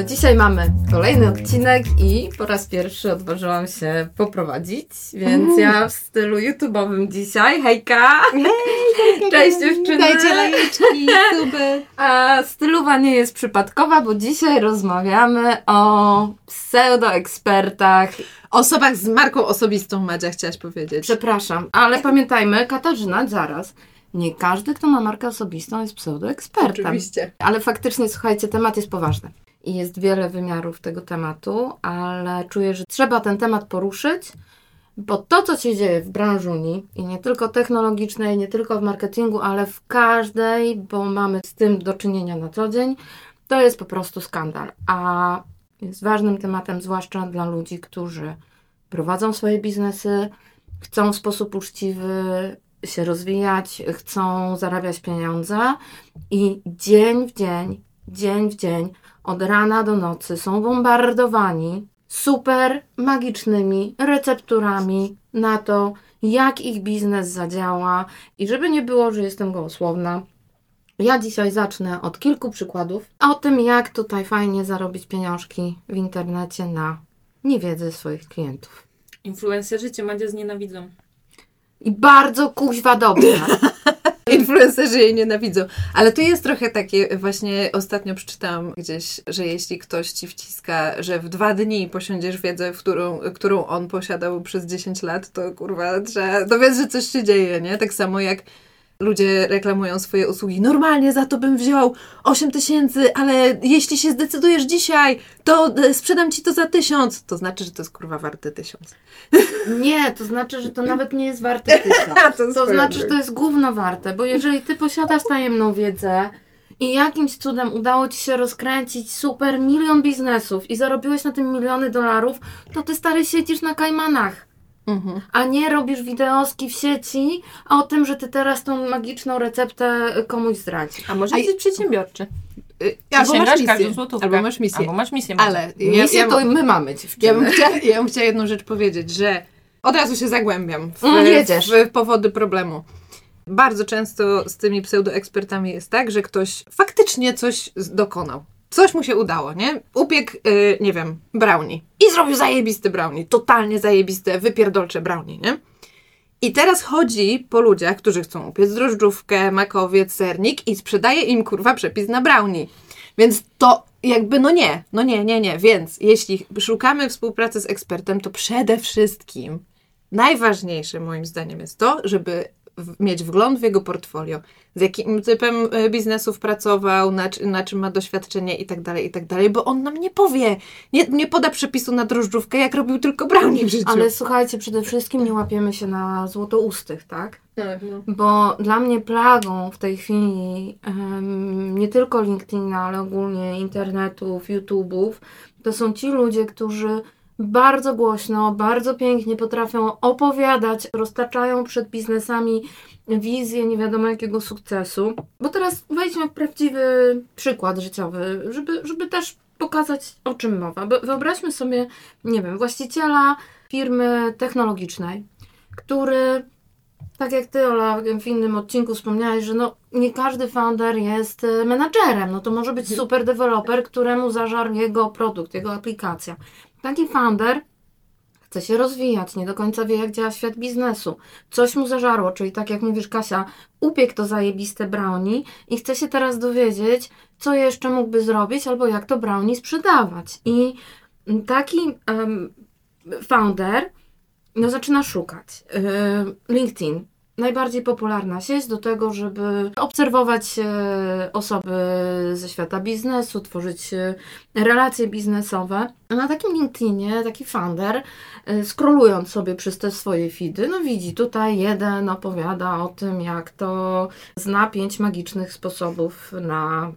To dzisiaj mamy kolejny odcinek i po raz pierwszy odważyłam się poprowadzić, więc ja w stylu YouTube'owym dzisiaj. Hejka! Hej, Cześć dziewczyny! Dajcie lajeczki! A stylowa nie jest przypadkowa, bo dzisiaj rozmawiamy o pseudoekspertach. Osobach z marką osobistą, Madzia, chciałaś powiedzieć. Przepraszam, ale pamiętajmy, Katarzyna, zaraz. Nie każdy, kto ma markę osobistą jest pseudoekspertem. Oczywiście. Ale faktycznie, słuchajcie, temat jest poważny. I jest wiele wymiarów tego tematu, ale czuję, że trzeba ten temat poruszyć, bo to, co się dzieje w branżuni, i nie tylko technologicznej, nie tylko w marketingu, ale w każdej, bo mamy z tym do czynienia na co dzień, to jest po prostu skandal. A jest ważnym tematem, zwłaszcza dla ludzi, którzy prowadzą swoje biznesy, chcą w sposób uczciwy się rozwijać, chcą zarabiać pieniądze i dzień w dzień, dzień w dzień, od rana do nocy są bombardowani super magicznymi recepturami na to, jak ich biznes zadziała. I żeby nie było, że jestem gołosłowna, ja dzisiaj zacznę od kilku przykładów o tym, jak tutaj fajnie zarobić pieniążki w internecie na niewiedzy swoich klientów. Influencerzy cię Madzia znienawidzą. I bardzo kuźwa dobrze. Influencerzy jej nienawidzą. Ale to jest trochę takie, właśnie ostatnio przeczytałam gdzieś, że jeśli ktoś ci wciska, że w dwa dni posiądziesz wiedzę, którą, którą on posiadał przez 10 lat, to kurwa trzeba dowiedz, że coś się dzieje, nie? Tak samo jak ludzie reklamują swoje usługi. Normalnie za to bym wziął 8 tysięcy, ale jeśli się zdecydujesz dzisiaj, to e, sprzedam ci to za tysiąc. To znaczy, że to jest kurwa warte tysiąc. Nie, to znaczy, że to nawet nie jest warte tysiąc. to To znaczy, że to jest gówno warte, bo jeżeli ty posiadasz tajemną wiedzę i jakimś cudem udało ci się rozkręcić super milion biznesów i zarobiłeś na tym miliony dolarów, to ty stary siedzisz na Kajmanach. Mhm. A nie robisz wideoski w sieci o tym, że ty teraz tą magiczną receptę komuś zdradzisz. A może jesteś przedsiębiorczy? Y, Albo masz misję. Albo masz misję. Albo masz misję. Ale ja, Misję ja, to my mamy, dziewczyny. Ja bym, chciała, ja bym chciała jedną rzecz powiedzieć, że od razu się zagłębiam w, Mm, w, w powody problemu. Bardzo często z tymi pseudoekspertami jest tak, że ktoś faktycznie coś dokonał. Coś mu się udało, nie? Upiekł, y, nie wiem, brownie. I zrobił zajebisty brownie. Totalnie zajebiste, wypierdolcze brownie, nie? I teraz chodzi po ludziach, którzy chcą upiec drożdżówkę, makowiec, sernik i sprzedaje im, kurwa, przepis na brownie. Więc to jakby no nie, no nie, nie, nie. Więc jeśli szukamy współpracy z ekspertem, to przede wszystkim najważniejsze moim zdaniem jest to, żeby mieć wgląd w jego portfolio, z jakim typem e, biznesów pracował, na, na czym ma doświadczenie i tak dalej, i tak dalej, bo on nam nie powie, nie, nie poda przepisu na drożdżówkę, jak robił tylko brownie w życiu. Ale słuchajcie, przede wszystkim nie łapiemy się na złotoustych, tak? Tak, no. Bo dla mnie plagą w tej chwili em, nie tylko LinkedIna, ale ogólnie internetów, YouTube'ów, to są ci ludzie, którzy bardzo głośno, bardzo pięknie potrafią opowiadać, roztaczają przed biznesami wizję nie wiadomo jakiego sukcesu. Bo teraz wejdźmy w prawdziwy przykład życiowy, żeby, żeby też pokazać o czym mowa. Wyobraźmy sobie, nie wiem, właściciela firmy technologicznej, który tak jak ty, Ola, w innym odcinku wspomniałaś, że no, nie każdy founder jest e, menadżerem. No to może być super deweloper, któremu zażarł jego produkt, jego aplikacja. Taki founder chce się rozwijać, nie do końca wie, jak działa świat biznesu. Coś mu zażarło, czyli tak jak mówisz, Kasia, upiekł to zajebiste brownie i chce się teraz dowiedzieć, co jeszcze mógłby zrobić, albo jak to brownie sprzedawać. I taki em, founder no zaczyna szukać. Yy, LinkedIn. Najbardziej popularna sieć do tego, żeby obserwować e, osoby ze świata biznesu, tworzyć e, relacje biznesowe. Na takim LinkedInie taki founder, e, scrollując sobie przez te swoje feedy, no widzi tutaj jeden opowiada o tym, jak to zna pięć magicznych sposobów na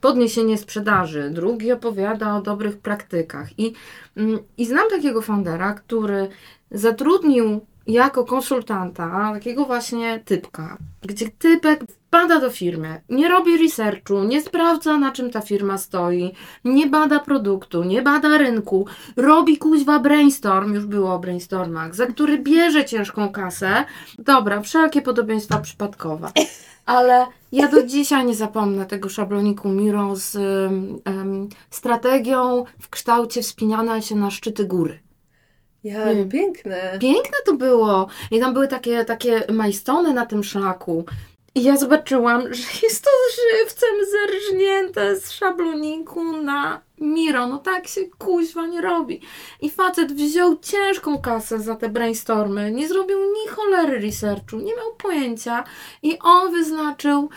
podniesienie sprzedaży, drugi opowiada o dobrych praktykach. I, mm, i znam takiego foundera, który zatrudnił jako konsultanta takiego właśnie typka, gdzie typek wpada do firmy, nie robi researchu, nie sprawdza na czym ta firma stoi, nie bada produktu, nie bada rynku, robi kuźwa brainstorm, już było o brainstormach, za który bierze ciężką kasę. Dobra, wszelkie podobieństwa przypadkowe. Ale ja do dzisiaj nie zapomnę tego szabloniku Miro z em, strategią w kształcie wspinania się na szczyty góry. Ja, Mm. piękne. Piękne to było. I tam były takie, takie majstony na tym szlaku. I ja zobaczyłam, że jest to żywcem zerżnięte z szabloniku na Miro. No tak się kuźwa nie robi. I facet wziął ciężką kasę za te brainstormy. Nie zrobił ni cholery researchu. Nie miał pojęcia. I on wyznaczył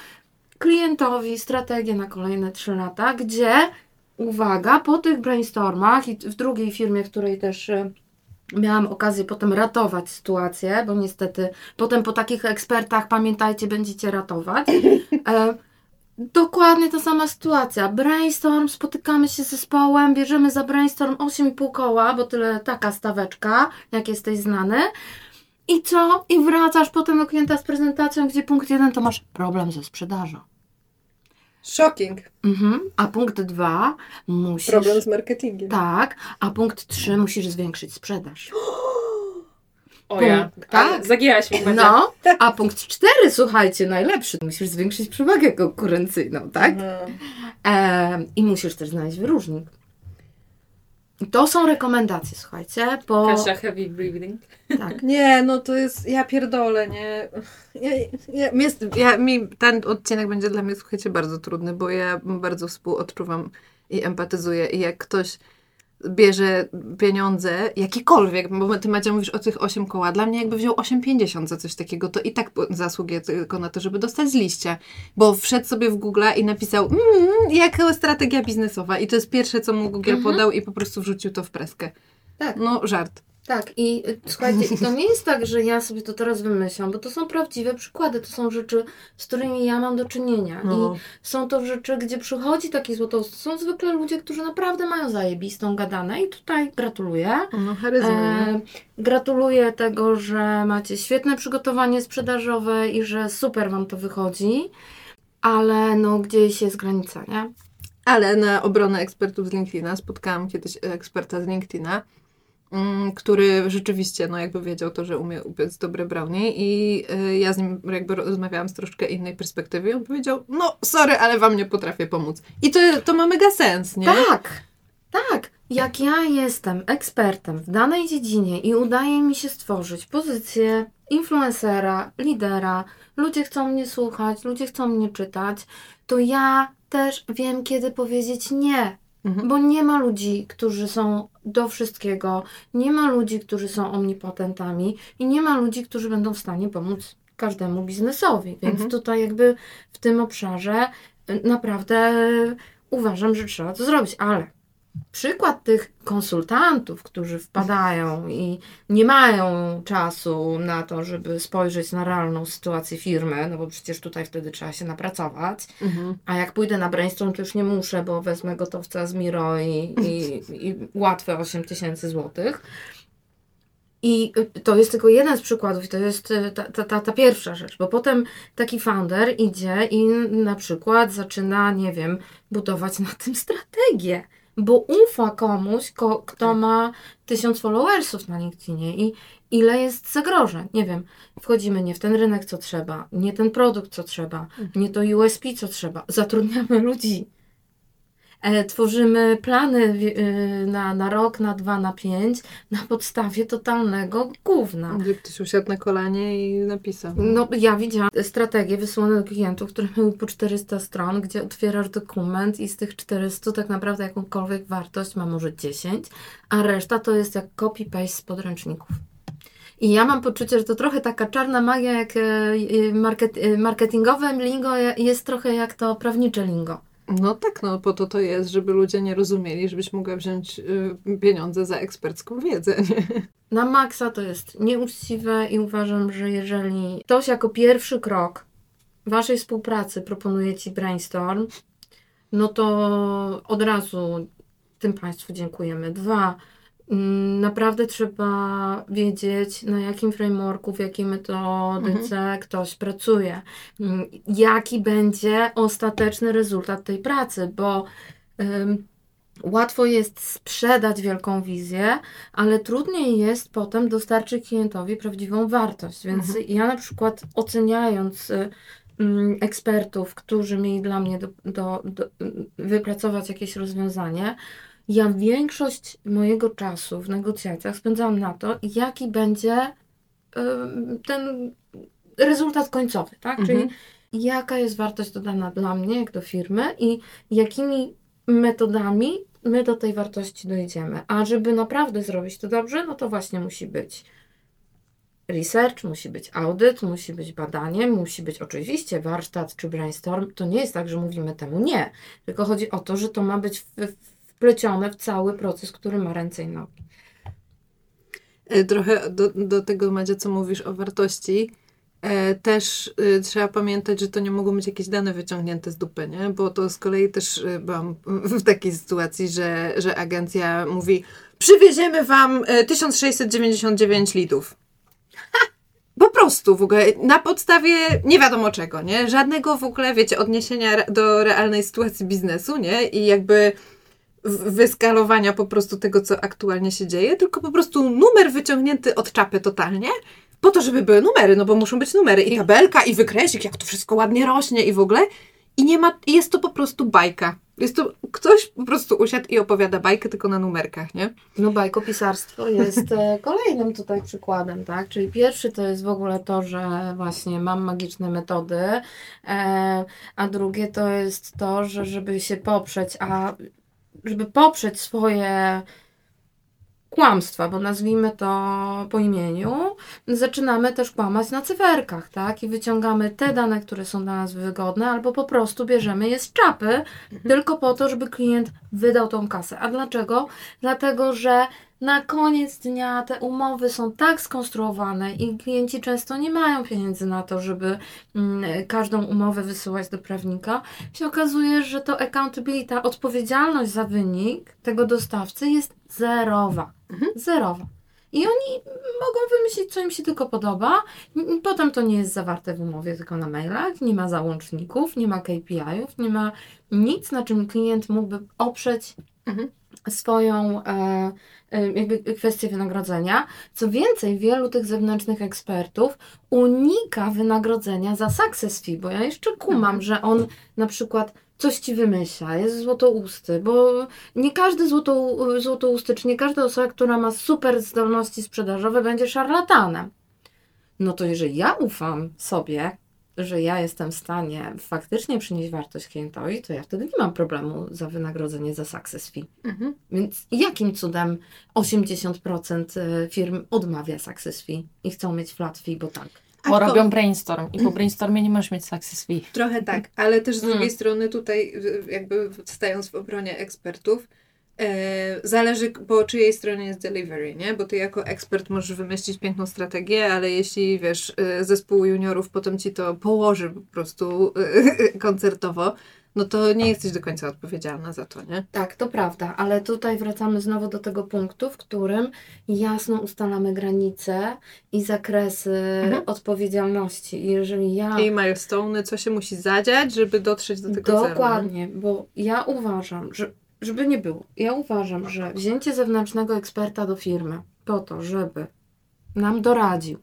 klientowi strategię na kolejne 3 lata, gdzie uwaga, po tych brainstormach i w drugiej firmie, w której też e, miałam okazję potem ratować sytuację, bo niestety potem po takich ekspertach, pamiętajcie, będziecie ratować. E, dokładnie ta sama sytuacja. Brainstorm, spotykamy się z zespołem, bierzemy za brainstorm 8,5 koła, bo tyle taka staweczka, jak jesteś znany. I co? I wracasz potem do klienta z prezentacją, gdzie punkt jeden to masz problem ze sprzedażą. Shocking. Mhm. A punkt dwa musisz... Problem z marketingiem. Tak, a punkt trzy musisz zwiększyć sprzedaż. O ja. Tak. Tak. Zagięłaś mnie. No, a punkt cztery, słuchajcie, najlepszy. Musisz zwiększyć przewagę konkurencyjną, tak? Mhm. E, I musisz też znaleźć wyróżnik. To są rekomendacje, słuchajcie, bo... Kasia heavy breathing. Tak. Nie, no to jest, ja pierdolę, nie. Ja, ja, jest, ja, mi ten odcinek będzie dla mnie, słuchajcie, bardzo trudny, bo ja bardzo współodczuwam i empatyzuję i jak ktoś bierze pieniądze, jakiekolwiek, bo ty Macia mówisz o tych 8 koła, dla mnie jakby wziął 8,50 za coś takiego, to i tak zasługuje tylko na to, żeby dostać z liścia, bo wszedł sobie w Google i napisał mm, jaka strategia biznesowa i to jest pierwsze, co mu Google Mhm. podał i po prostu wrzucił to w preskę. Tak. No, żart. Tak, i y, słuchajcie, to nie jest tak, że ja sobie to teraz wymyślam, bo to są prawdziwe przykłady, to są rzeczy, z którymi ja mam do czynienia. No. I są to rzeczy, gdzie przychodzi taki złotowski. Są zwykle ludzie, którzy naprawdę mają zajebistą gadanę i tutaj gratuluję. No, charyzma, nie? E, gratuluję tego, że macie świetne przygotowanie sprzedażowe i że super Wam to wychodzi, ale no gdzieś jest granica, nie? Ale na obronę ekspertów z LinkedIna spotkałam kiedyś eksperta z LinkedIna, który rzeczywiście, no jakby wiedział to, że umie upiec dobre brownie i y, ja z nim jakby rozmawiałam z troszkę innej perspektywy i on powiedział, no sorry, ale wam nie potrafię pomóc. I to, to ma mega sens, nie? Tak, tak. Jak ja jestem ekspertem w danej dziedzinie i udaje mi się stworzyć pozycję influencera, lidera, ludzie chcą mnie słuchać, ludzie chcą mnie czytać, to ja też wiem, kiedy powiedzieć nie. Mhm. Bo nie ma ludzi, którzy są do wszystkiego, nie ma ludzi, którzy są omnipotentami i nie ma ludzi, którzy będą w stanie pomóc każdemu biznesowi. Więc Mhm. tutaj jakby w tym obszarze y, naprawdę uważam, że trzeba to zrobić, ale przykład tych konsultantów, którzy wpadają i nie mają czasu na to, żeby spojrzeć na realną sytuację firmy, no bo przecież tutaj wtedy trzeba się napracować, Mhm. a jak pójdę na brainstorm, to już nie muszę, bo wezmę gotowca z Miro i, i, i łatwe 8 tysięcy złotych. I to jest tylko jeden z przykładów, i to jest y, ta, ta, ta, ta pierwsza rzecz, bo potem taki founder idzie i na przykład zaczyna, nie wiem, budować na tym strategię, bo ufa komuś, ko, kto ma tysiąc followersów na LinkedInie i ile jest zagrożeń. Nie wiem, wchodzimy nie w ten rynek, co trzeba, nie ten produkt, co trzeba, nie to USP, co trzeba. Zatrudniamy ludzi. E, tworzymy plany wi- y, na, na rok, na dwa, na pięć na podstawie totalnego gówna. Gdzie ktoś usiadł na kolanie i napisał. No, ja widziałam strategie wysłane do klientów, które miały po 400 stron, gdzie otwierasz dokument i z tych 400 tak naprawdę jakąkolwiek wartość ma może 10, a reszta to jest jak copy-paste z podręczników. I ja mam poczucie, że to trochę taka czarna magia, jak e, market, e, marketingowe lingo je- jest trochę jak to prawnicze lingo. No tak, no po to to jest, żeby ludzie nie rozumieli, żebyś mogła wziąć y, pieniądze za ekspercką wiedzę, nie? Na maksa to jest nieuczciwe i uważam, że jeżeli ktoś jako pierwszy krok waszej współpracy proponuje ci brainstorm, no to od razu tym Państwu dziękujemy. Dwa, naprawdę trzeba wiedzieć, na jakim frameworku, w jakiej metodyce ktoś pracuje. Mm, Jaki będzie ostateczny rezultat tej pracy, bo ym, łatwo jest sprzedać wielką wizję, ale trudniej jest potem dostarczyć klientowi prawdziwą wartość. Więc ja na przykład oceniając y, mm, ekspertów, którzy mieli dla mnie do, do, do, wypracować jakieś rozwiązanie, ja większość mojego czasu w negocjacjach spędzałam na to, jaki będzie ten rezultat końcowy, tak? Mhm. Czyli jaka jest wartość dodana dla mnie, jak do firmy i jakimi metodami my do tej wartości dojdziemy. A żeby naprawdę zrobić to dobrze, no to właśnie musi być research, musi być audyt, musi być badanie, musi być oczywiście warsztat czy brainstorm. To nie jest tak, że mówimy temu nie, tylko chodzi o to, że to ma być w- wplecione w cały proces, który ma ręce i nogi. E, Trochę do, do tego, Madzia, co mówisz o wartości, e, też e, trzeba pamiętać, że to nie mogą być jakieś dane wyciągnięte z dupy, nie? Bo to z kolei też e, byłam w takiej sytuacji, że, że agencja mówi przywieziemy wam e, 1699 litrów. Po prostu w ogóle na podstawie nie wiadomo czego, nie? Żadnego w ogóle, wiecie, odniesienia do realnej sytuacji biznesu, nie? I jakby wyskalowania po prostu tego, co aktualnie się dzieje, tylko po prostu numer wyciągnięty od czapy totalnie, po to, żeby były numery, no bo muszą być numery i tabelka, i wykresik, jak to wszystko ładnie rośnie i w ogóle. I nie ma, jest to po prostu bajka. Jest to, ktoś po prostu usiadł i opowiada bajkę tylko na numerkach, nie? No bajkopisarstwo jest e, kolejnym tutaj przykładem, tak? Czyli pierwszy to jest w ogóle to, że właśnie mam magiczne metody, e, a drugie to jest to, że żeby się poprzeć, a żeby poprzeć swoje kłamstwa, bo nazwijmy to po imieniu, zaczynamy też kłamać na cyferkach, tak? I wyciągamy te dane, które są dla nas wygodne, albo po prostu bierzemy je z czapy, tylko po to, żeby klient wydał tą kasę. A dlaczego? Dlatego, że na koniec dnia te umowy są tak skonstruowane i klienci często nie mają pieniędzy na to, żeby mm, każdą umowę wysyłać do prawnika. Się okazuje, że to accountability, ta odpowiedzialność za wynik tego dostawcy jest zerowa. Zerowa. I oni mogą wymyślić, co im się tylko podoba. Potem to nie jest zawarte w umowie, tylko na mailach. Nie ma załączników, nie ma KPI-ów, nie ma nic, na czym klient mógłby oprzeć Mhm. Swoją e, e, jakby kwestię wynagrodzenia. Co więcej, wielu tych zewnętrznych ekspertów unika wynagrodzenia za success fee, bo ja jeszcze kumam, Mhm. że on na przykład coś ci wymyśla, jest złotousty, bo nie każdy złoto, złotousty, czy nie każda osoba, która ma super zdolności sprzedażowe, będzie szarlatanem. No to jeżeli ja ufam sobie, że ja jestem w stanie faktycznie przynieść wartość klientowi, to ja wtedy nie mam problemu za wynagrodzenie za success fee. Mhm. Więc jakim cudem 80% firm odmawia success fee i chcą mieć flat fee, bo tak? Bo robią brainstorm i po brainstormie nie możesz mieć success fee. Trochę tak, ale też z drugiej Mm. strony tutaj jakby stając w obronie ekspertów, e, zależy po czyjej stronie jest delivery, nie? Bo ty jako ekspert możesz wymyślić piękną strategię, ale jeśli wiesz, e, zespół juniorów potem ci to położy po prostu e, koncertowo, no to nie jesteś do końca odpowiedzialna za to, nie? Tak, to prawda, ale tutaj wracamy znowu do tego punktu, w którym jasno ustalamy granice i zakresy Mhm. odpowiedzialności. I jeżeli ja. I milestone, co się musi zadziać, żeby dotrzeć do tego celu. nie? Dokładnie, bo ja uważam, że żeby nie było, ja uważam, że wzięcie zewnętrznego eksperta do firmy po to, żeby nam doradził,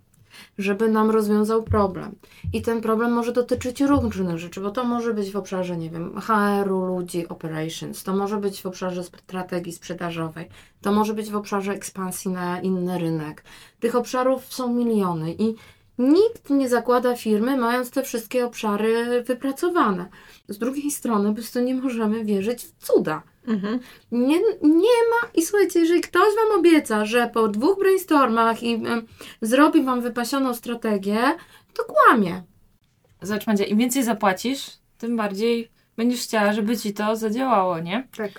żeby nam rozwiązał problem. I ten problem może dotyczyć różnych rzeczy, bo to może być w obszarze, nie wiem, HR-u, ludzi, operations, to może być w obszarze strategii sprzedażowej, to może być w obszarze ekspansji na inny rynek. Tych obszarów są miliony i nikt nie zakłada firmy, mając te wszystkie obszary wypracowane. Z drugiej strony, po prostu nie możemy wierzyć w cuda. Mhm. Nie, nie ma. I słuchajcie, jeżeli ktoś Wam obieca, że po dwóch brainstormach i em, zrobi Wam wypasioną strategię, to kłamie. Zobacz, Madzia, im więcej zapłacisz, tym bardziej będziesz chciała, żeby ci to zadziałało, nie? Tak.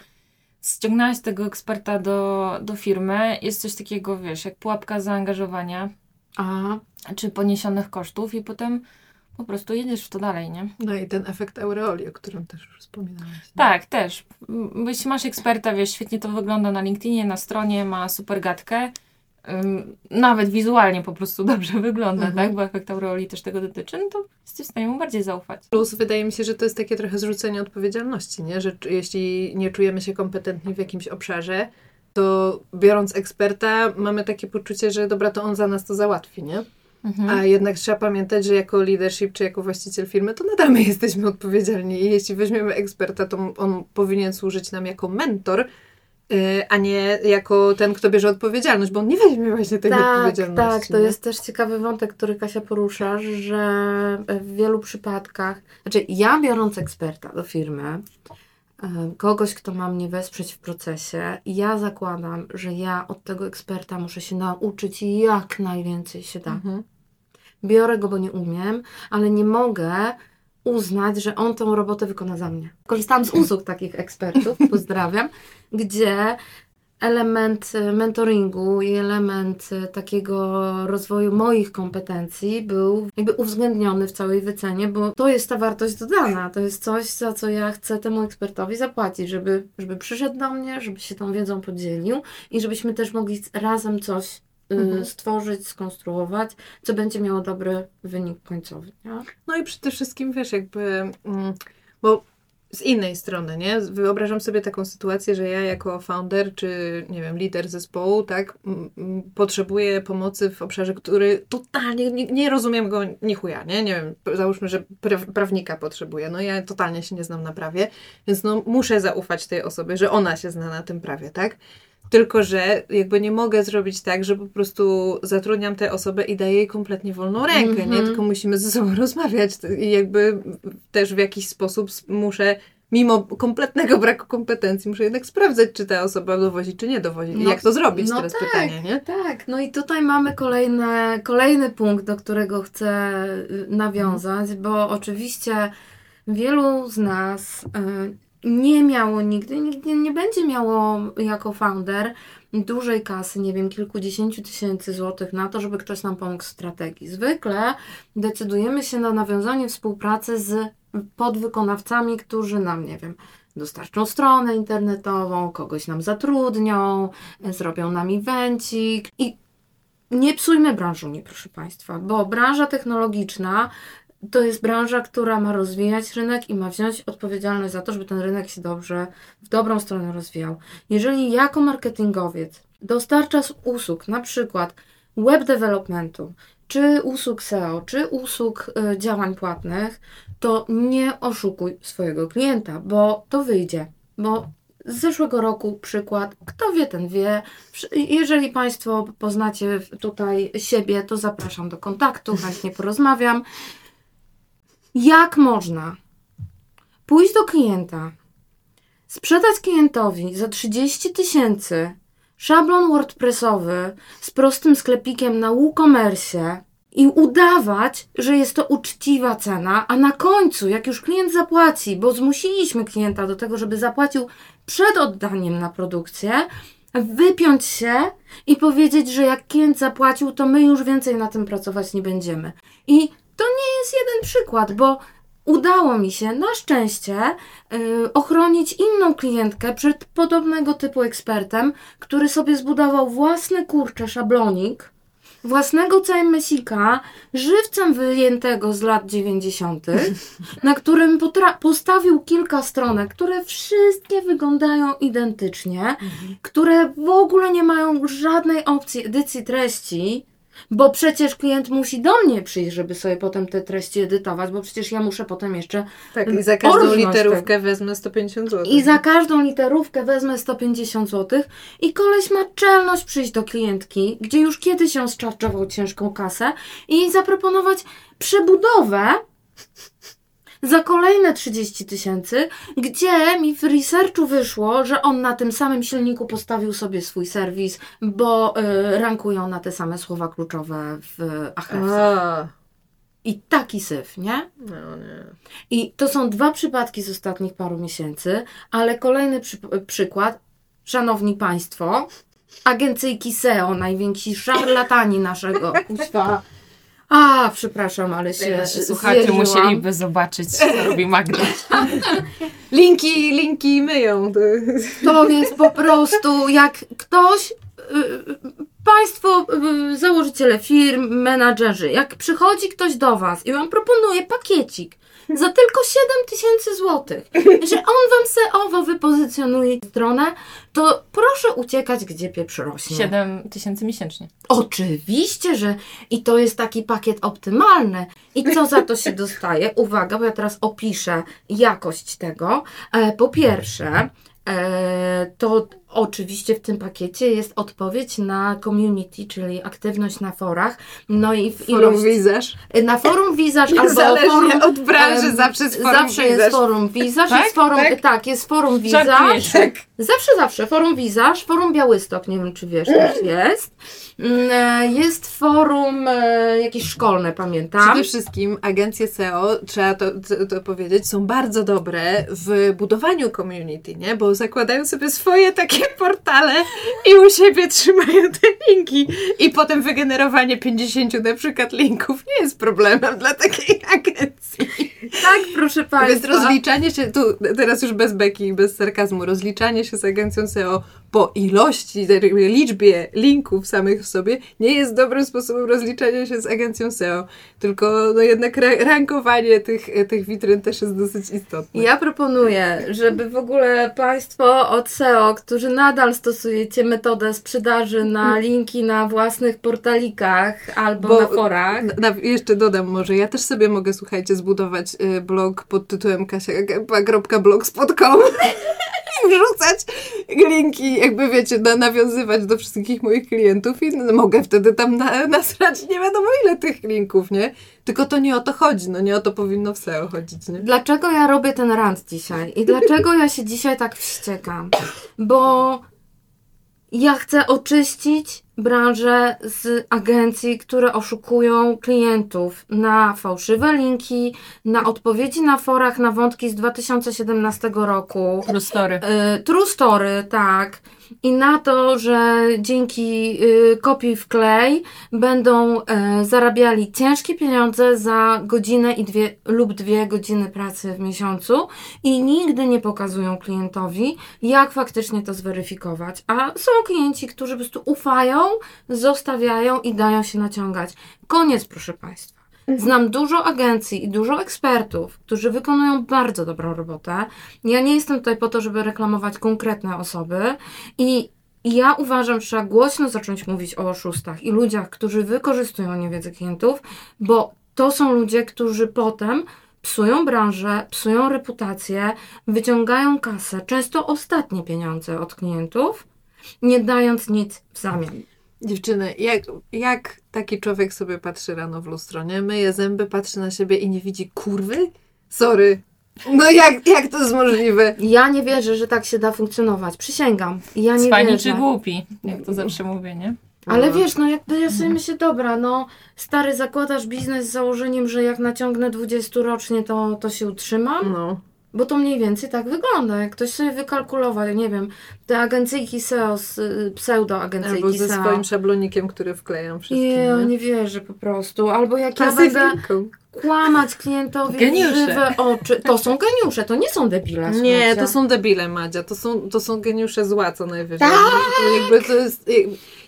Ściągnęłaś tego eksperta do, do firmy, jest coś takiego, wiesz, jak pułapka zaangażowania, A, czy poniesionych kosztów i potem po prostu jedziesz w to dalej, nie? No i ten efekt aureoli, o którym też już wspominałaś. nie? Tak, też. Jeśli masz eksperta, wiesz, świetnie to wygląda na LinkedInie, na stronie, ma super gadkę, ym, nawet wizualnie po prostu dobrze wygląda, Mhm. tak? Bo efekt aureoli też tego dotyczy, no to jesteś w stanie mu bardziej zaufać. Plus wydaje mi się, że to jest takie trochę zrzucenie odpowiedzialności, nie? że jeśli nie czujemy się kompetentni w jakimś obszarze, to biorąc eksperta mamy takie poczucie, że dobra, to on za nas to załatwi, nie? Mhm. A jednak trzeba pamiętać, że jako leadership czy jako właściciel firmy, to nadal my jesteśmy odpowiedzialni. I jeśli weźmiemy eksperta, to on powinien służyć nam jako mentor, y, a nie jako ten, kto bierze odpowiedzialność, bo on nie weźmie właśnie tej Tak, odpowiedzialności. tak, to nie? jest też ciekawy wątek, który Kasia porusza, że w wielu przypadkach, znaczy ja biorąc eksperta do firmy, kogoś, kto ma mnie wesprzeć w procesie, ja zakładam, że ja od tego eksperta muszę się nauczyć jak najwięcej się da. Mhm. Biorę go, bo nie umiem, ale nie mogę uznać, że on tą robotę wykona za mnie. Korzystałam z usług takich ekspertów, pozdrawiam, gdzie element e, mentoringu i element e, takiego rozwoju moich kompetencji był jakby uwzględniony w całej wycenie, bo to jest ta wartość dodana, to jest coś, za co ja chcę temu ekspertowi zapłacić, żeby, żeby przyszedł do mnie, żeby się tą wiedzą podzielił i żebyśmy też mogli razem coś y, Mhm. stworzyć, skonstruować, co będzie miało dobry wynik końcowy. Nie? No i przede wszystkim, wiesz, jakby, mm, bo z innej strony, nie? Wyobrażam sobie taką sytuację, że ja jako founder, czy nie wiem, lider zespołu, tak, mm, mm, potrzebuję pomocy w obszarze, który totalnie nie, nie rozumiem go ni chuja, nie? Nie wiem, załóżmy, że pra- prawnika potrzebuję, no ja totalnie się nie znam na prawie, więc no muszę zaufać tej osobie, że ona się zna na tym prawie, tak? Tylko, że jakby nie mogę zrobić tak, że po prostu zatrudniam tę osobę i daję jej kompletnie wolną rękę, nie? Mhm. Tylko musimy ze sobą rozmawiać i jakby też w jakiś sposób muszę, mimo kompletnego braku kompetencji, muszę jednak sprawdzać, czy ta osoba dowozi, czy nie dowozi. I No, jak to zrobić no teraz tak. pytanie, nie? Tak, no i tutaj mamy kolejne, kolejny punkt, do którego chcę y, nawiązać, bo oczywiście wielu z nas y, nie miało nigdy, nigdy nie będzie miało jako founder dużej kasy, nie wiem, kilkudziesięciu tysięcy złotych na to, żeby ktoś nam pomógł w strategii. Zwykle decydujemy się na nawiązanie współpracy z podwykonawcami, którzy nam, nie wiem, dostarczą stronę internetową, kogoś nam zatrudnią, zrobią nam evencik i nie psujmy branżami, proszę Państwa, bo branża technologiczna to jest branża, która ma rozwijać rynek i ma wziąć odpowiedzialność za to, żeby ten rynek się dobrze, w dobrą stronę rozwijał. Jeżeli jako marketingowiec dostarczasz usług, na przykład web developmentu, czy usług SEO, czy usług y, działań płatnych, to nie oszukuj swojego klienta, bo to wyjdzie. Bo z zeszłego roku przykład, kto wie, ten wie. Jeżeli Państwo poznacie tutaj siebie, to zapraszam do kontaktu, chętnie porozmawiam. Jak można pójść do klienta, sprzedać klientowi za 30 tysięcy szablon WordPressowy z prostym sklepikiem na WooCommerce i udawać, że jest to uczciwa cena, a na końcu, jak już klient zapłaci, bo zmusiliśmy klienta do tego, żeby zapłacił przed oddaniem na produkcję, wypiąć się i powiedzieć, że jak klient zapłacił, to my już więcej na tym pracować nie będziemy. I to nie jest jeden przykład, bo udało mi się na szczęście y, ochronić inną klientkę przed podobnego typu ekspertem, który sobie zbudował własny kurczę szablonik, własnego CMS-ika, żywcem wyjętego z lat 90., na którym postawił kilka stronek, które wszystkie wyglądają identycznie, które w ogóle nie mają żadnej opcji edycji treści, bo przecież klient musi do mnie przyjść, żeby sobie potem te treści edytować, bo przecież ja muszę potem jeszcze Tak, i za każdą literówkę wezmę 150 zł. i za każdą literówkę wezmę 150 zł i koleś ma czelność przyjść do klientki, gdzie już kiedyś ją zczarczował ciężką kasę i zaproponować przebudowę za kolejne 30 tysięcy, gdzie mi w researchu wyszło, że on na tym samym silniku postawił sobie swój serwis, bo y, rankują na te same słowa kluczowe w Ahrefs. A, I taki syf, nie? no nie. I to są dwa przypadki z ostatnich paru miesięcy, ale kolejny przy, przykład, szanowni państwo, agencyjki SEO, najwięksi szarlatani naszego kuźwa. A, przepraszam, ale się Nasi słuchacze zjeżyłam. musieliby zobaczyć, co robi Magda. Linki, linki myją. To jest po prostu jak ktoś, y, państwo, y, założyciele firm, menadżerzy, jak przychodzi ktoś do Was i Wam proponuje pakiecik za tylko 7 tysięcy złotych, że on wam SEO wypozycjonuje stronę, to proszę uciekać, gdzie pieprz rośnie. 7 tysięcy miesięcznie. Oczywiście, że i to jest taki pakiet optymalny. I co za to się dostaje? Uwaga, bo ja teraz opiszę jakość tego. E, po pierwsze, e, to oczywiście w tym pakiecie jest odpowiedź na community, czyli aktywność na forach. No i w Forum ilość, wizaż. na forum Wizaż albo forum od branży, em, zawsze jest forum Zawsze jest wizaż. forum Wizaż, Tak? jest forum, Tak? tak? jest forum. Żartujesz. Tak. Zawsze, zawsze. Forum Wizaż, forum Białystok, nie wiem czy wiesz, też jest. Mm, e, Jest forum e, jakieś szkolne, pamiętam. Przede wszystkim agencje SEO, trzeba to, to, to powiedzieć, są bardzo dobre w budowaniu community, nie? Bo zakładają sobie swoje takie portale i u siebie trzymają te linki. I potem wygenerowanie 50 na przykład linków nie jest problemem dla takiej agencji. Tak, proszę Więc Państwa. rozliczanie się, tu teraz już bez beki i bez sarkazmu, rozliczanie się z agencją SEO po ilości, liczbie linków samych w sobie nie jest dobrym sposobem rozliczania się z agencją SEO. Tylko no jednak ra- rankowanie tych, tych witryn też jest dosyć istotne. Ja proponuję, żeby w ogóle Państwo od SEO, którzy nadal stosujecie metodę sprzedaży na linki na własnych portalikach albo Bo- na forach. Na, jeszcze dodam może, ja też sobie mogę, słuchajcie, zbudować y, blog pod tytułem kasia.blogspot.com i wrzucać linki, jakby wiecie, na, nawiązywać do wszystkich moich klientów i mogę wtedy tam na, nasrać nie wiadomo ile tych linków, nie? Tylko to nie o to chodzi, no nie o to powinno w SEO chodzić, nie? Dlaczego ja robię ten rant dzisiaj? I dlaczego ja się dzisiaj tak wściekam? Bo ja chcę oczyścić branżę z agencji, które oszukują klientów na fałszywe linki, na odpowiedzi na forach na wątki z 2017 roku. True story. Y, True story, tak. I na to, że dzięki y, kopii w klej będą e, zarabiali ciężkie pieniądze za godzinę i dwie lub dwie godziny pracy w miesiącu i nigdy nie pokazują klientowi, jak faktycznie to zweryfikować. A są klienci, którzy po prostu ufają, zostawiają i dają się naciągać. Koniec, proszę Państwa. Znam dużo agencji i dużo ekspertów, którzy wykonują bardzo dobrą robotę. Ja nie jestem tutaj po to, żeby reklamować konkretne osoby i ja uważam, że trzeba głośno zacząć mówić o oszustach i ludziach, którzy wykorzystują niewiedzę klientów, bo to są ludzie, którzy potem psują branżę, psują reputację, wyciągają kasę, często ostatnie pieniądze od klientów, nie dając nic w zamian. Dziewczyny, jak, jak taki człowiek sobie patrzy rano w lustro, nie? Myje zęby, patrzy na siebie i nie widzi kurwy? Sorry. No jak, jak to jest możliwe? Ja nie wierzę, że tak się da funkcjonować. Przysięgam. Ja nie Cwani wierzę. czy głupi, jak to zawsze mówię, nie? Ale No. wiesz, no jakby ja sobie myślę, dobra, no stary, zakładasz biznes z założeniem, że jak naciągnę 20 rocznie, to, to się utrzymam? No. Bo to mniej więcej tak wygląda. Jak ktoś sobie wykalkulował, ja nie wiem, te agencyjki SEO, y, pseudo-agencyjki Albo ze SEO. swoim szablonikiem, który wklejam wszystkim. Nie, nie? nie wierzę po prostu. Albo jak ja będę kłamać klientowi Geniusze. żywe oczy. To są geniusze, to nie są debile. Nie, słuchajcie. to są debile, Madzia. To są, to są geniusze zła co najwyżej. Tak! Jakby to jest...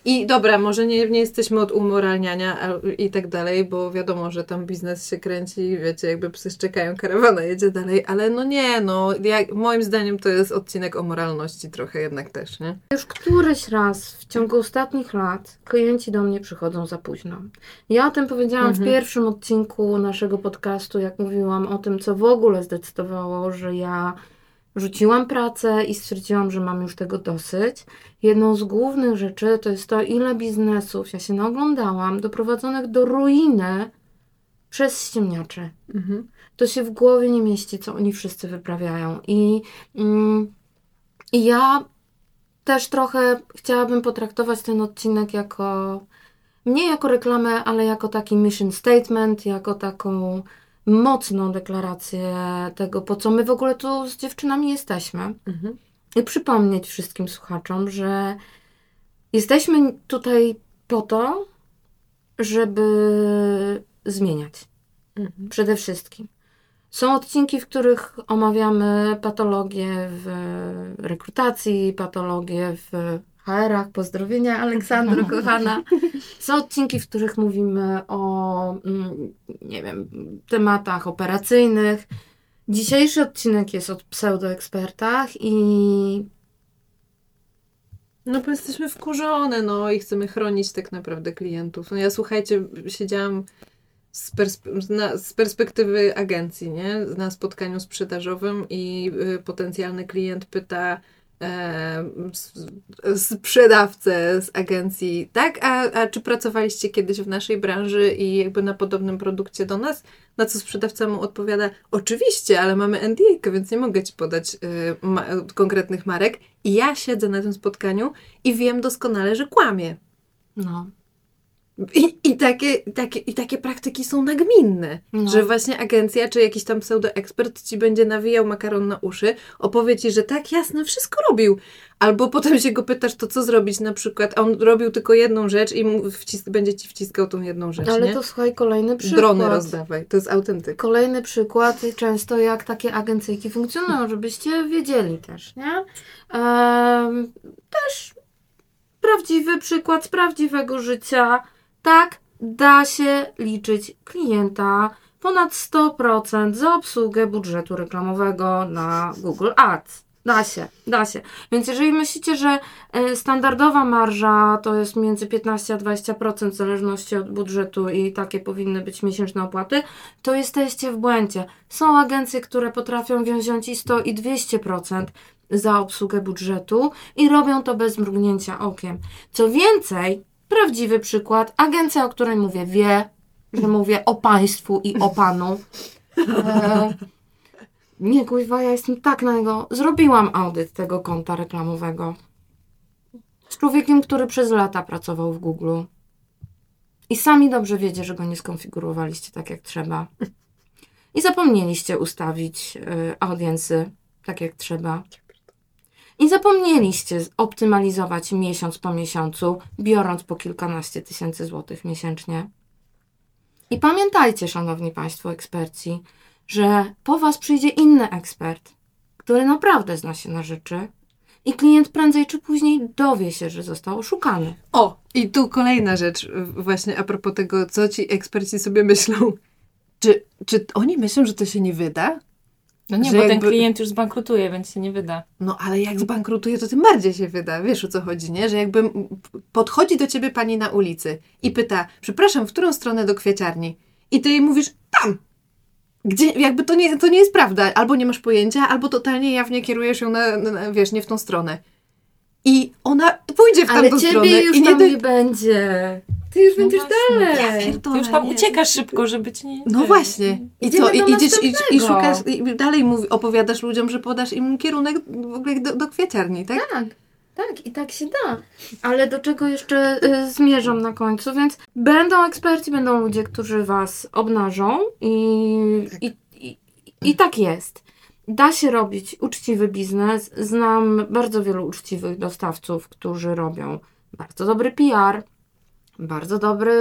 I dobra, może nie, nie jesteśmy od umoralniania i tak dalej, bo wiadomo, że tam biznes się kręci i wiecie, jakby psy szczekają, karawana jedzie dalej, ale no nie, no jak, moim zdaniem to jest odcinek o moralności trochę jednak też, nie? Już któryś raz w ciągu ostatnich lat klienci do mnie przychodzą za późno. Ja o tym powiedziałam Mhm. w pierwszym odcinku naszego podcastu, jak mówiłam o tym, co w ogóle zdecydowało, że ja rzuciłam pracę i stwierdziłam, że mam już tego dosyć. Jedną z głównych rzeczy to jest to, ile biznesów ja się naoglądałam, doprowadzonych do ruiny przez ściemniaczy Mhm. to się w głowie nie mieści, co oni wszyscy wyprawiają. I, mm, i ja też trochę chciałabym potraktować ten odcinek jako nie jako reklamę, ale jako taki mission statement, jako taką mocną deklarację tego, po co my w ogóle tu z dziewczynami jesteśmy. Mhm. I przypomnieć wszystkim słuchaczom, że jesteśmy tutaj po to, żeby zmieniać. Mhm. Przede wszystkim. Są odcinki, w których omawiamy patologie w rekrutacji, patologie w HR-ach, pozdrowienia Aleksandro, kochana. Są odcinki, w których mówimy o, mm, nie wiem, tematach operacyjnych. Dzisiejszy odcinek jest o pseudoekspertach i No bo jesteśmy wkurzone, no i chcemy chronić tak naprawdę klientów. No ja słuchajcie, siedziałam z, perspe- na, z perspektywy agencji, nie? Na spotkaniu sprzedażowym i y, potencjalny klient pyta sprzedawcę z agencji, tak? A, a czy pracowaliście kiedyś w naszej branży i jakby na podobnym produkcie do nas? Na co sprzedawca mu odpowiada, oczywiście, ale mamy NDA, więc nie mogę ci podać y, ma- konkretnych marek. I ja siedzę na tym spotkaniu i wiem doskonale, że kłamie. no, I, i, takie, takie, I takie praktyki są nagminne, No. że właśnie agencja czy jakiś tam pseudoekspert ci będzie nawijał makaron na uszy, opowie ci, że tak, jasne, wszystko robił. Albo potem się go pytasz, to co zrobić na przykład, a on robił tylko jedną rzecz i będzie ci wciskał tą jedną rzecz, ale nie? to słuchaj, kolejny przykład. Drony rozdawaj, to jest autentyk. Kolejny przykład, często jak takie agencyjki funkcjonują, żebyście wiedzieli też, nie? Em, też prawdziwy przykład z prawdziwego życia. Tak, da się liczyć klienta ponad 100% za obsługę budżetu reklamowego na Google Ads. Da się, da się. Więc jeżeli myślicie, że e, standardowa marża to jest między 15 a 20% w zależności od budżetu i takie powinny być miesięczne opłaty, to jesteście w błędzie. Są agencje, które potrafią wziąć i 100 i 200% za obsługę budżetu i robią to bez mrugnięcia okiem. Co więcej, prawdziwy przykład, agencja, o której mówię, wie, że mówię o państwu i o panu. E, nie, kuźwa, ja jestem tak na jego... Zrobiłam audyt tego konta reklamowego. Z człowiekiem, który przez lata pracował w Google. I sami dobrze wiecie, że go nie skonfigurowaliście tak jak trzeba. I zapomnieliście ustawić y, audiensy tak jak trzeba. I zapomnieliście optymalizować miesiąc po miesiącu, biorąc po kilkanaście tysięcy złotych miesięcznie. I pamiętajcie, szanowni państwo eksperci, że po was przyjdzie inny ekspert, który naprawdę zna się na rzeczy i klient prędzej czy później dowie się, że został oszukany. O, i tu kolejna rzecz, właśnie a propos tego, co ci eksperci sobie myślą. Czy, czy oni myślą, że to się nie wyda? No nie, bo ten jakby- klient już zbankrutuje, więc się nie wyda. No ale jak zbankrutuje, to tym bardziej się wyda. Wiesz o co chodzi, nie? Że jakby podchodzi do ciebie pani na ulicy i pyta, przepraszam, w którą stronę do kwieciarni? I ty jej mówisz, tam! Gdzie, jakby to nie, to nie jest prawda. Albo nie masz pojęcia, albo totalnie jawnie kierujesz ją na, na, na wiesz, nie w tą stronę. I ona pójdzie w Ale tamtą ciebie stronę. już i nie tam do... nie będzie. Ty już No będziesz właśnie. Ja dalej. pierdolę, Ty już tam nie. uciekasz szybko, żeby ci nie... No właśnie. I Idziemy co? I do idziesz i, i następnego. szukasz, i dalej mówi, opowiadasz ludziom, że podasz im kierunek w ogóle do, do kwieciarni, tak? Tak, tak, i tak się da. Ale do czego jeszcze y, zmierzam na końcu, więc będą eksperci, będą ludzie, którzy was obnażą i, i, i, i tak jest. Da się robić uczciwy biznes. Znam bardzo wielu uczciwych dostawców, którzy robią bardzo dobry PR, bardzo dobre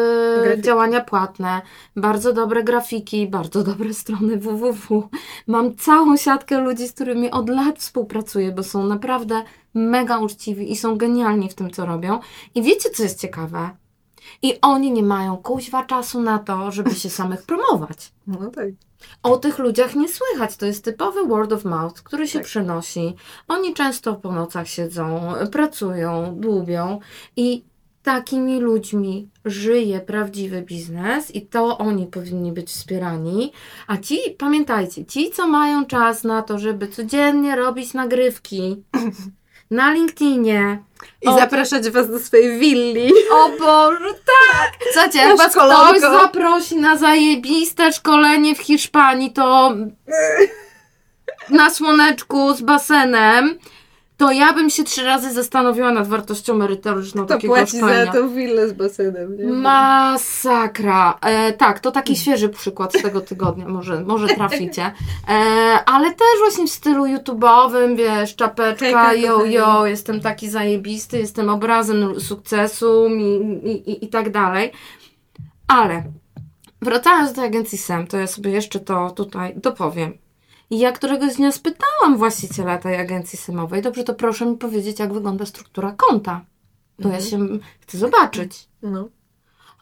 Grafiki. działania płatne, bardzo dobre grafiki, bardzo dobre strony www. Mam całą siatkę ludzi, z którymi od lat współpracuję, bo są naprawdę mega uczciwi i są genialni w tym, co robią. I wiecie, co jest ciekawe? I oni nie mają kuźwa czasu na to, żeby się samych promować. No tak. O tych ludziach nie słychać. To jest typowy word of mouth, który się Tak. przenosi. Oni często po nocach siedzą, pracują, dłubią i takimi ludźmi żyje prawdziwy biznes i to oni powinni być wspierani. A ci, pamiętajcie, ci, co mają czas na to, żeby codziennie robić nagrywki na LinkedInie. I O, zapraszać was do swojej willi. O Boże, tak! Słuchajcie, jak was ktoś zaprosi na zajebiste szkolenie w Hiszpanii, to na słoneczku z basenem, to ja bym się trzy razy zastanowiła nad wartością merytoryczną To takiego płaci szkolenia. za tą willę z basenem, nie? Masakra. E, tak, to taki świeży przykład z tego tygodnia, może, może traficie. E, ale też właśnie w stylu YouTube'owym, wiesz, czapeczka, yo, yo, jestem taki zajebisty, jestem obrazem sukcesu i, i, i, i tak dalej. Ale wracając do agencji SEM, to ja sobie jeszcze to tutaj dopowiem. I ja któregoś dnia spytałam właściciela tej agencji symowej, dobrze, to proszę mi powiedzieć, jak wygląda struktura konta. Bo ja się chcę zobaczyć. No.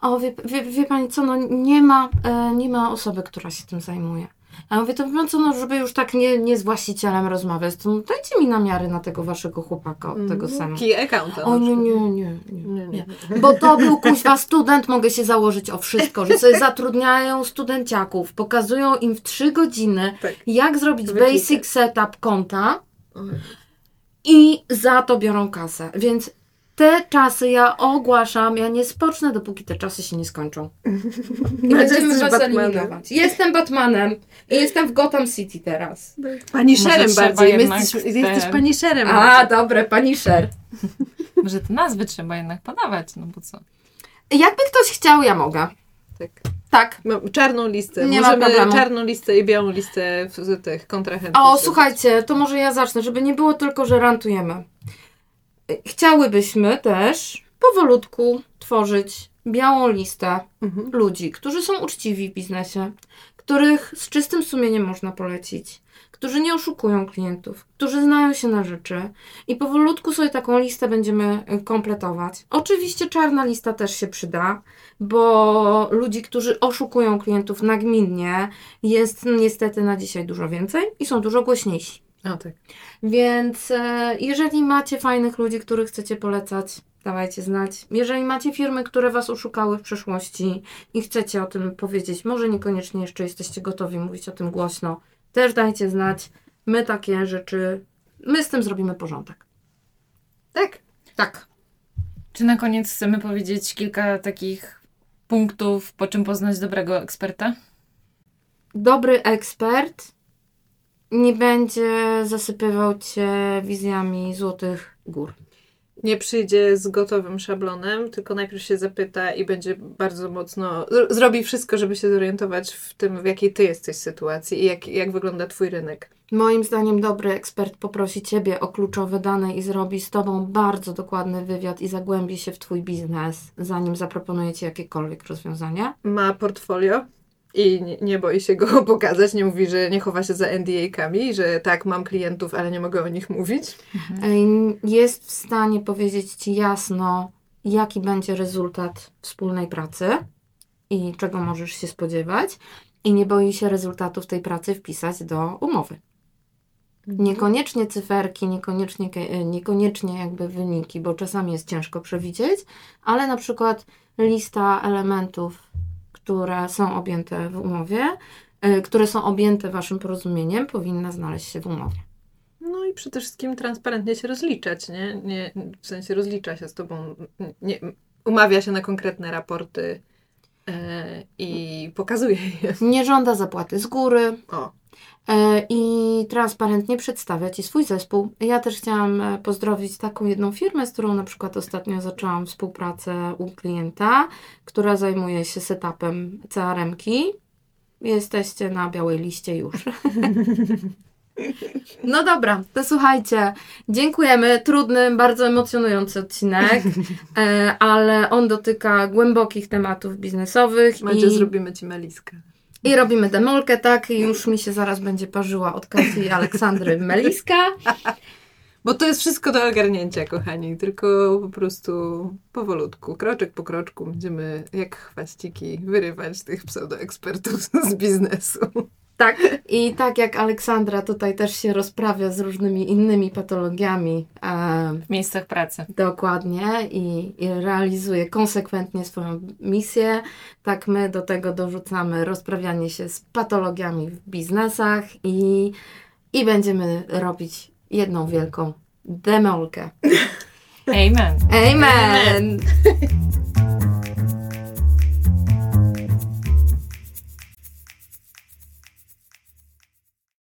O, wie, wie, wie pani co, no nie ma, e, nie ma osoby, która się tym zajmuje. A ja mówię, to no co, no żeby już tak nie, nie z właścicielem rozmawiać, to no dajcie mi namiary na tego waszego chłopaka od tego Mhm. senu. Key accounta. O na nie, nie, nie, nie, Nie. Bo to był kuźwa student, mogę się założyć o wszystko, że sobie zatrudniają studenciaków, pokazują im w trzy godziny, Tak. jak zrobić basic setup konta i za to biorą kasę. Więc te czasy ja ogłaszam, ja nie spocznę, dopóki te czasy się nie skończą. I będziemy was Batmanem. eliminować. Jestem Batmanem i jestem w Gotham City teraz. Pani trzeba bardziej. Jesteś, te- jesteś pani Szerem. A, dobre, pani Sher. Może te nazwy trzeba jednak podawać, no bo co? Jakby ktoś chciał, ja mogę. Tak. Tak. Mam czarną listę. Nie ma Możemy problemu. czarną listę i białą listę w, z tych kontrahentów. O, słuchajcie, to może ja zacznę, żeby nie było tylko, że rantujemy. Chciałybyśmy też powolutku tworzyć białą listę Mhm. ludzi, którzy są uczciwi w biznesie, których z czystym sumieniem można polecić, którzy nie oszukują klientów, którzy znają się na rzeczy i powolutku sobie taką listę będziemy y, kompletować. Oczywiście czarna lista też się przyda, bo ludzi, którzy oszukują klientów nagminnie jest niestety na dzisiaj dużo więcej i są dużo głośniejsi. O, tak. Więc e, jeżeli macie fajnych ludzi, których chcecie polecać, dawajcie znać. Jeżeli macie firmy, które Was oszukały w przeszłości i chcecie o tym powiedzieć, może niekoniecznie jeszcze jesteście gotowi mówić o tym głośno, też dajcie znać. My takie rzeczy, my z tym zrobimy porządek. Tak. Tak. Czy na koniec chcemy powiedzieć kilka takich punktów, po czym poznać dobrego eksperta? Dobry ekspert nie będzie zasypywał Cię wizjami złotych gór. Nie przyjdzie z gotowym szablonem, tylko najpierw się zapyta i będzie bardzo mocno. zro- Zrobi wszystko, żeby się zorientować w tym, w jakiej ty jesteś sytuacji i jak, jak wygląda twój rynek. Moim zdaniem dobry ekspert poprosi Ciebie o kluczowe dane i zrobi z Tobą bardzo dokładny wywiad i zagłębi się w Twój biznes, zanim zaproponuje Ci jakiekolwiek rozwiązanie. Ma portfolio i nie, nie boi się go pokazać, nie mówi, że nie chowa się za NDA-kami, że tak, mam klientów, ale nie mogę o nich mówić. Ej, Jest w stanie powiedzieć Ci jasno, jaki będzie rezultat wspólnej pracy i czego możesz się spodziewać, i nie boi się rezultatów tej pracy wpisać do umowy. Niekoniecznie cyferki, niekoniecznie, ke- niekoniecznie jakby wyniki, bo czasami jest ciężko przewidzieć, ale na przykład lista elementów, które są objęte w umowie, y, które są objęte Waszym porozumieniem, powinna znaleźć się w umowie. No i przede wszystkim transparentnie się rozliczać, nie? nie w sensie rozlicza się z tobą, nie, umawia się na konkretne raporty e, i pokazuje je. Nie żąda zapłaty z góry, O, E, i transparentnie przedstawia Ci swój zespół. Ja też chciałam e, pozdrowić taką jedną firmę, z którą na przykład ostatnio zaczęłam współpracę u klienta, która zajmuje się setupem CRM-ki. Jesteście na białej liście już. No dobra, to słuchajcie, dziękujemy. Trudny, bardzo emocjonujący odcinek, e, ale on dotyka głębokich tematów biznesowych Macie, i... zrobimy ci meliskę. I robimy demolkę, tak, i już mi się zaraz będzie parzyła od Kasi Aleksandry Meliska. Bo to jest wszystko do ogarnięcia, kochani, tylko po prostu powolutku, kroczek po kroczku będziemy jak chwaściki wyrywać tych pseudoekspertów z biznesu. Tak, i tak jak Aleksandra tutaj też się rozprawia z różnymi innymi patologiami, e, W miejscach pracy. dokładnie, i, i realizuje konsekwentnie swoją misję, tak my do tego dorzucamy rozprawianie się z patologiami w biznesach i, i będziemy robić jedną wielką demolkę. Amen. Amen!